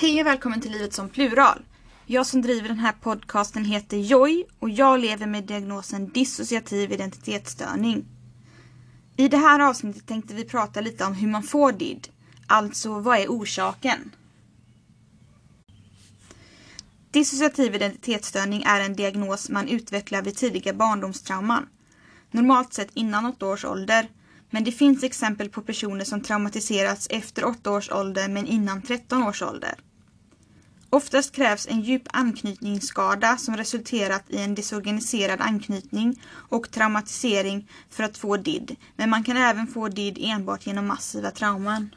Hej och välkommen till Livet som plural. Jag som driver den här podcasten heter Joy och jag lever med diagnosen dissociativ identitetsstörning. I det här avsnittet tänkte vi prata lite om hur man får DID, alltså vad är orsaken? Dissociativ identitetsstörning är en diagnos man utvecklar vid tidiga barndomstrauman. Normalt sett innan 8 års ålder, men det finns exempel på personer som traumatiserats efter 8 års ålder men innan 13 års ålder. Oftast krävs en djup anknytningsskada som resulterat i en desorganiserad anknytning och traumatisering för att få DID, men man kan även få DID enbart genom massiva trauman.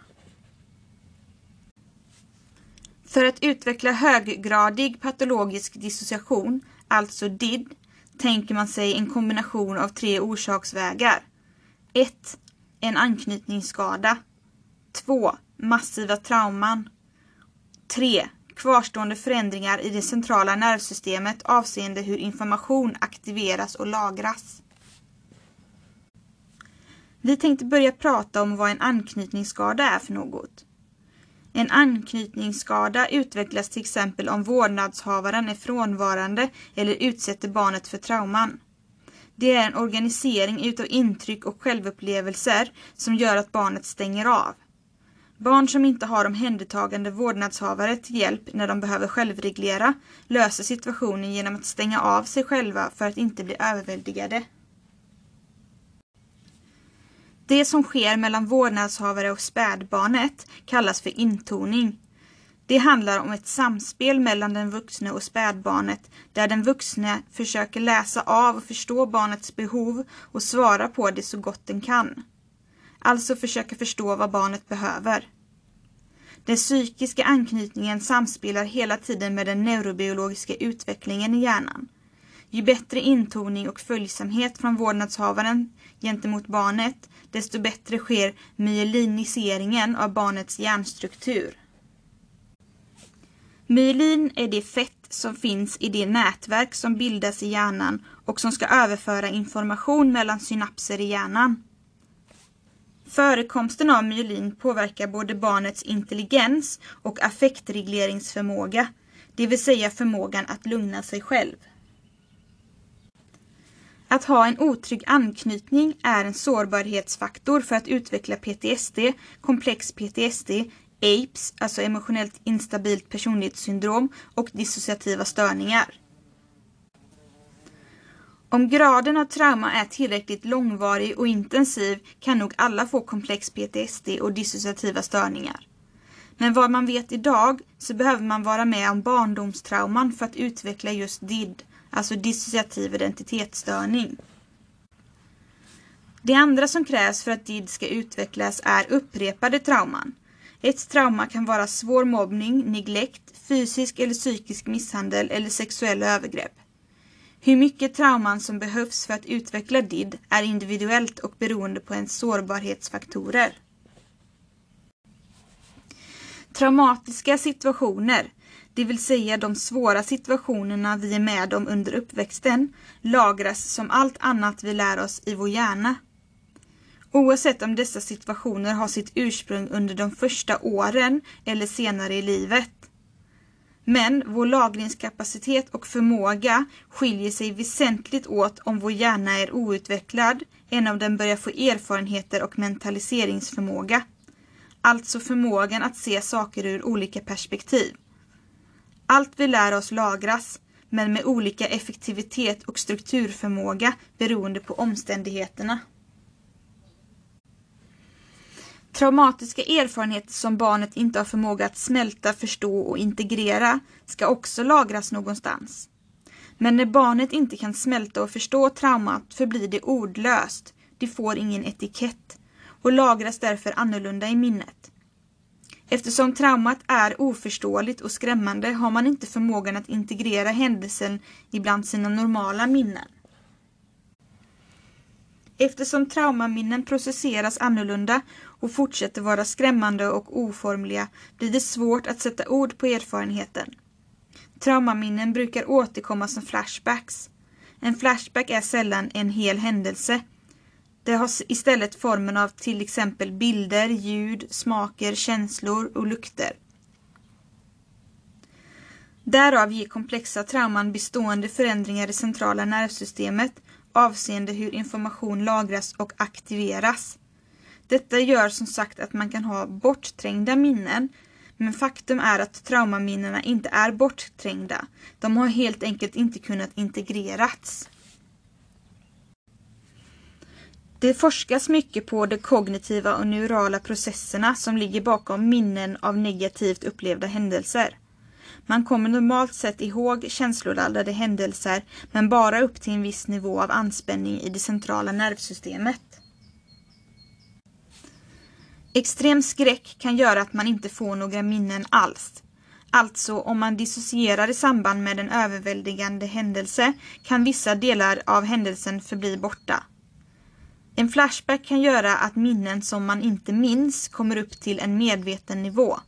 För att utveckla höggradig patologisk dissociation, alltså DID, tänker man sig en kombination av tre orsaksvägar. 1. En anknytningsskada. 2. Massiva trauman. 3 kvarstående förändringar i det centrala nervsystemet avseende hur information aktiveras och lagras. Vi tänkte börja prata om vad en anknytningsskada är för något. En anknytningsskada utvecklas till exempel om vårdnadshavaren är frånvarande eller utsätter barnet för trauman. Det är en organisering utav intryck och självupplevelser som gör att barnet stänger av. Barn som inte har omhändertagande vårdnadshavare till hjälp när de behöver självreglera löser situationen genom att stänga av sig själva för att inte bli överväldigade. Det som sker mellan vårdnadshavare och spädbarnet kallas för intoning. Det handlar om ett samspel mellan den vuxne och spädbarnet där den vuxne försöker läsa av och förstå barnets behov och svara på det så gott den kan. Alltså försöka förstå vad barnet behöver. Den psykiska anknytningen samspelar hela tiden med den neurobiologiska utvecklingen i hjärnan. Ju bättre intoning och följsamhet från vårdnadshavaren gentemot barnet, desto bättre sker myeliniseringen av barnets hjärnstruktur. Myelin är det fett som finns i det nätverk som bildas i hjärnan och som ska överföra information mellan synapser i hjärnan. Förekomsten av myelin påverkar både barnets intelligens och affektregleringsförmåga, det vill säga förmågan att lugna sig själv. Att ha en otrygg anknytning är en sårbarhetsfaktor för att utveckla PTSD, komplex PTSD, APES, alltså emotionellt instabilt personlighetssyndrom och dissociativa störningar. Om graden av trauma är tillräckligt långvarig och intensiv kan nog alla få komplex PTSD och dissociativa störningar. Men vad man vet idag så behöver man vara med om barndomstrauman för att utveckla just DID, alltså dissociativ identitetsstörning. Det andra som krävs för att DID ska utvecklas är upprepade trauman. Ett trauma kan vara svår mobbning, neglekt, fysisk eller psykisk misshandel eller sexuella övergrepp. Hur mycket trauman som behövs för att utveckla DID är individuellt och beroende på ens sårbarhetsfaktorer. Traumatiska situationer, det vill säga de svåra situationerna vi är med om under uppväxten, lagras som allt annat vi lär oss i vår hjärna. Oavsett om dessa situationer har sitt ursprung under de första åren eller senare i livet. Men vår lagringskapacitet och förmåga skiljer sig väsentligt åt om vår hjärna är outvecklad än om den börjar få erfarenheter och mentaliseringsförmåga. Alltså förmågan att se saker ur olika perspektiv. Allt vi lär oss lagras, men med olika effektivitet och strukturförmåga beroende på omständigheterna. Traumatiska erfarenheter som barnet inte har förmåga att smälta, förstå och integrera ska också lagras någonstans. Men när barnet inte kan smälta och förstå traumat förblir det ordlöst, det får ingen etikett och lagras därför annorlunda i minnet. Eftersom traumat är oförståeligt och skrämmande har man inte förmågan att integrera händelsen ibland sina normala minnen. Eftersom traumaminnen processeras annorlunda och fortsätter vara skrämmande och oformliga blir det svårt att sätta ord på erfarenheten. Traumaminnen brukar återkomma som flashbacks. En flashback är sällan en hel händelse. Det har istället formen av till exempel bilder, ljud, smaker, känslor och lukter. Därav ger komplexa trauman bestående förändringar i centrala nervsystemet avseende hur information lagras och aktiveras. Detta gör som sagt att man kan ha bortträngda minnen men faktum är att traumaminnena inte är bortträngda. De har helt enkelt inte kunnat integrerats. Det forskas mycket på de kognitiva och neurala processerna som ligger bakom minnen av negativt upplevda händelser. Man kommer normalt sett ihåg känsloladdade händelser men bara upp till en viss nivå av anspänning i det centrala nervsystemet. Extrem skräck kan göra att man inte får några minnen alls. Alltså om man dissocierar i samband med en överväldigande händelse kan vissa delar av händelsen förbli borta. En flashback kan göra att minnen som man inte minns kommer upp till en medveten nivå.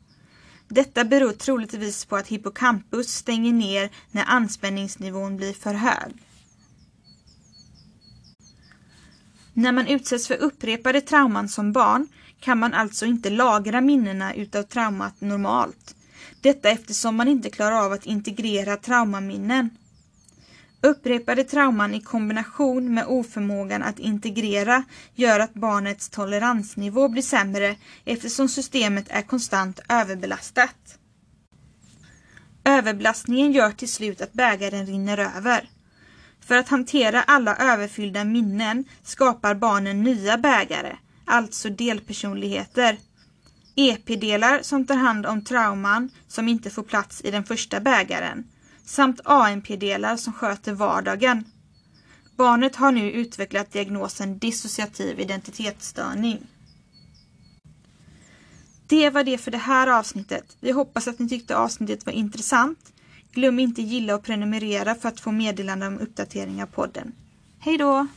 Detta beror troligtvis på att hippocampus stänger ner när anspänningsnivån blir för hög. När man utsätts för upprepade trauman som barn kan man alltså inte lagra minnena utav traumat normalt. Detta eftersom man inte klarar av att integrera traumaminnen. Upprepade trauman i kombination med oförmågan att integrera gör att barnets toleransnivå blir sämre eftersom systemet är konstant överbelastat. Överbelastningen gör till slut att bägaren rinner över. För att hantera alla överfyllda minnen skapar barnen nya bägare, alltså delpersonligheter. EP-delar som tar hand om trauman som inte får plats i den första bägaren samt ANP-delar som sköter vardagen. Barnet har nu utvecklat diagnosen dissociativ identitetsstörning. Det var det för det här avsnittet. Vi hoppas att ni tyckte avsnittet var intressant. Glöm inte gilla och prenumerera för att få meddelande om uppdateringar av podden. Hej då!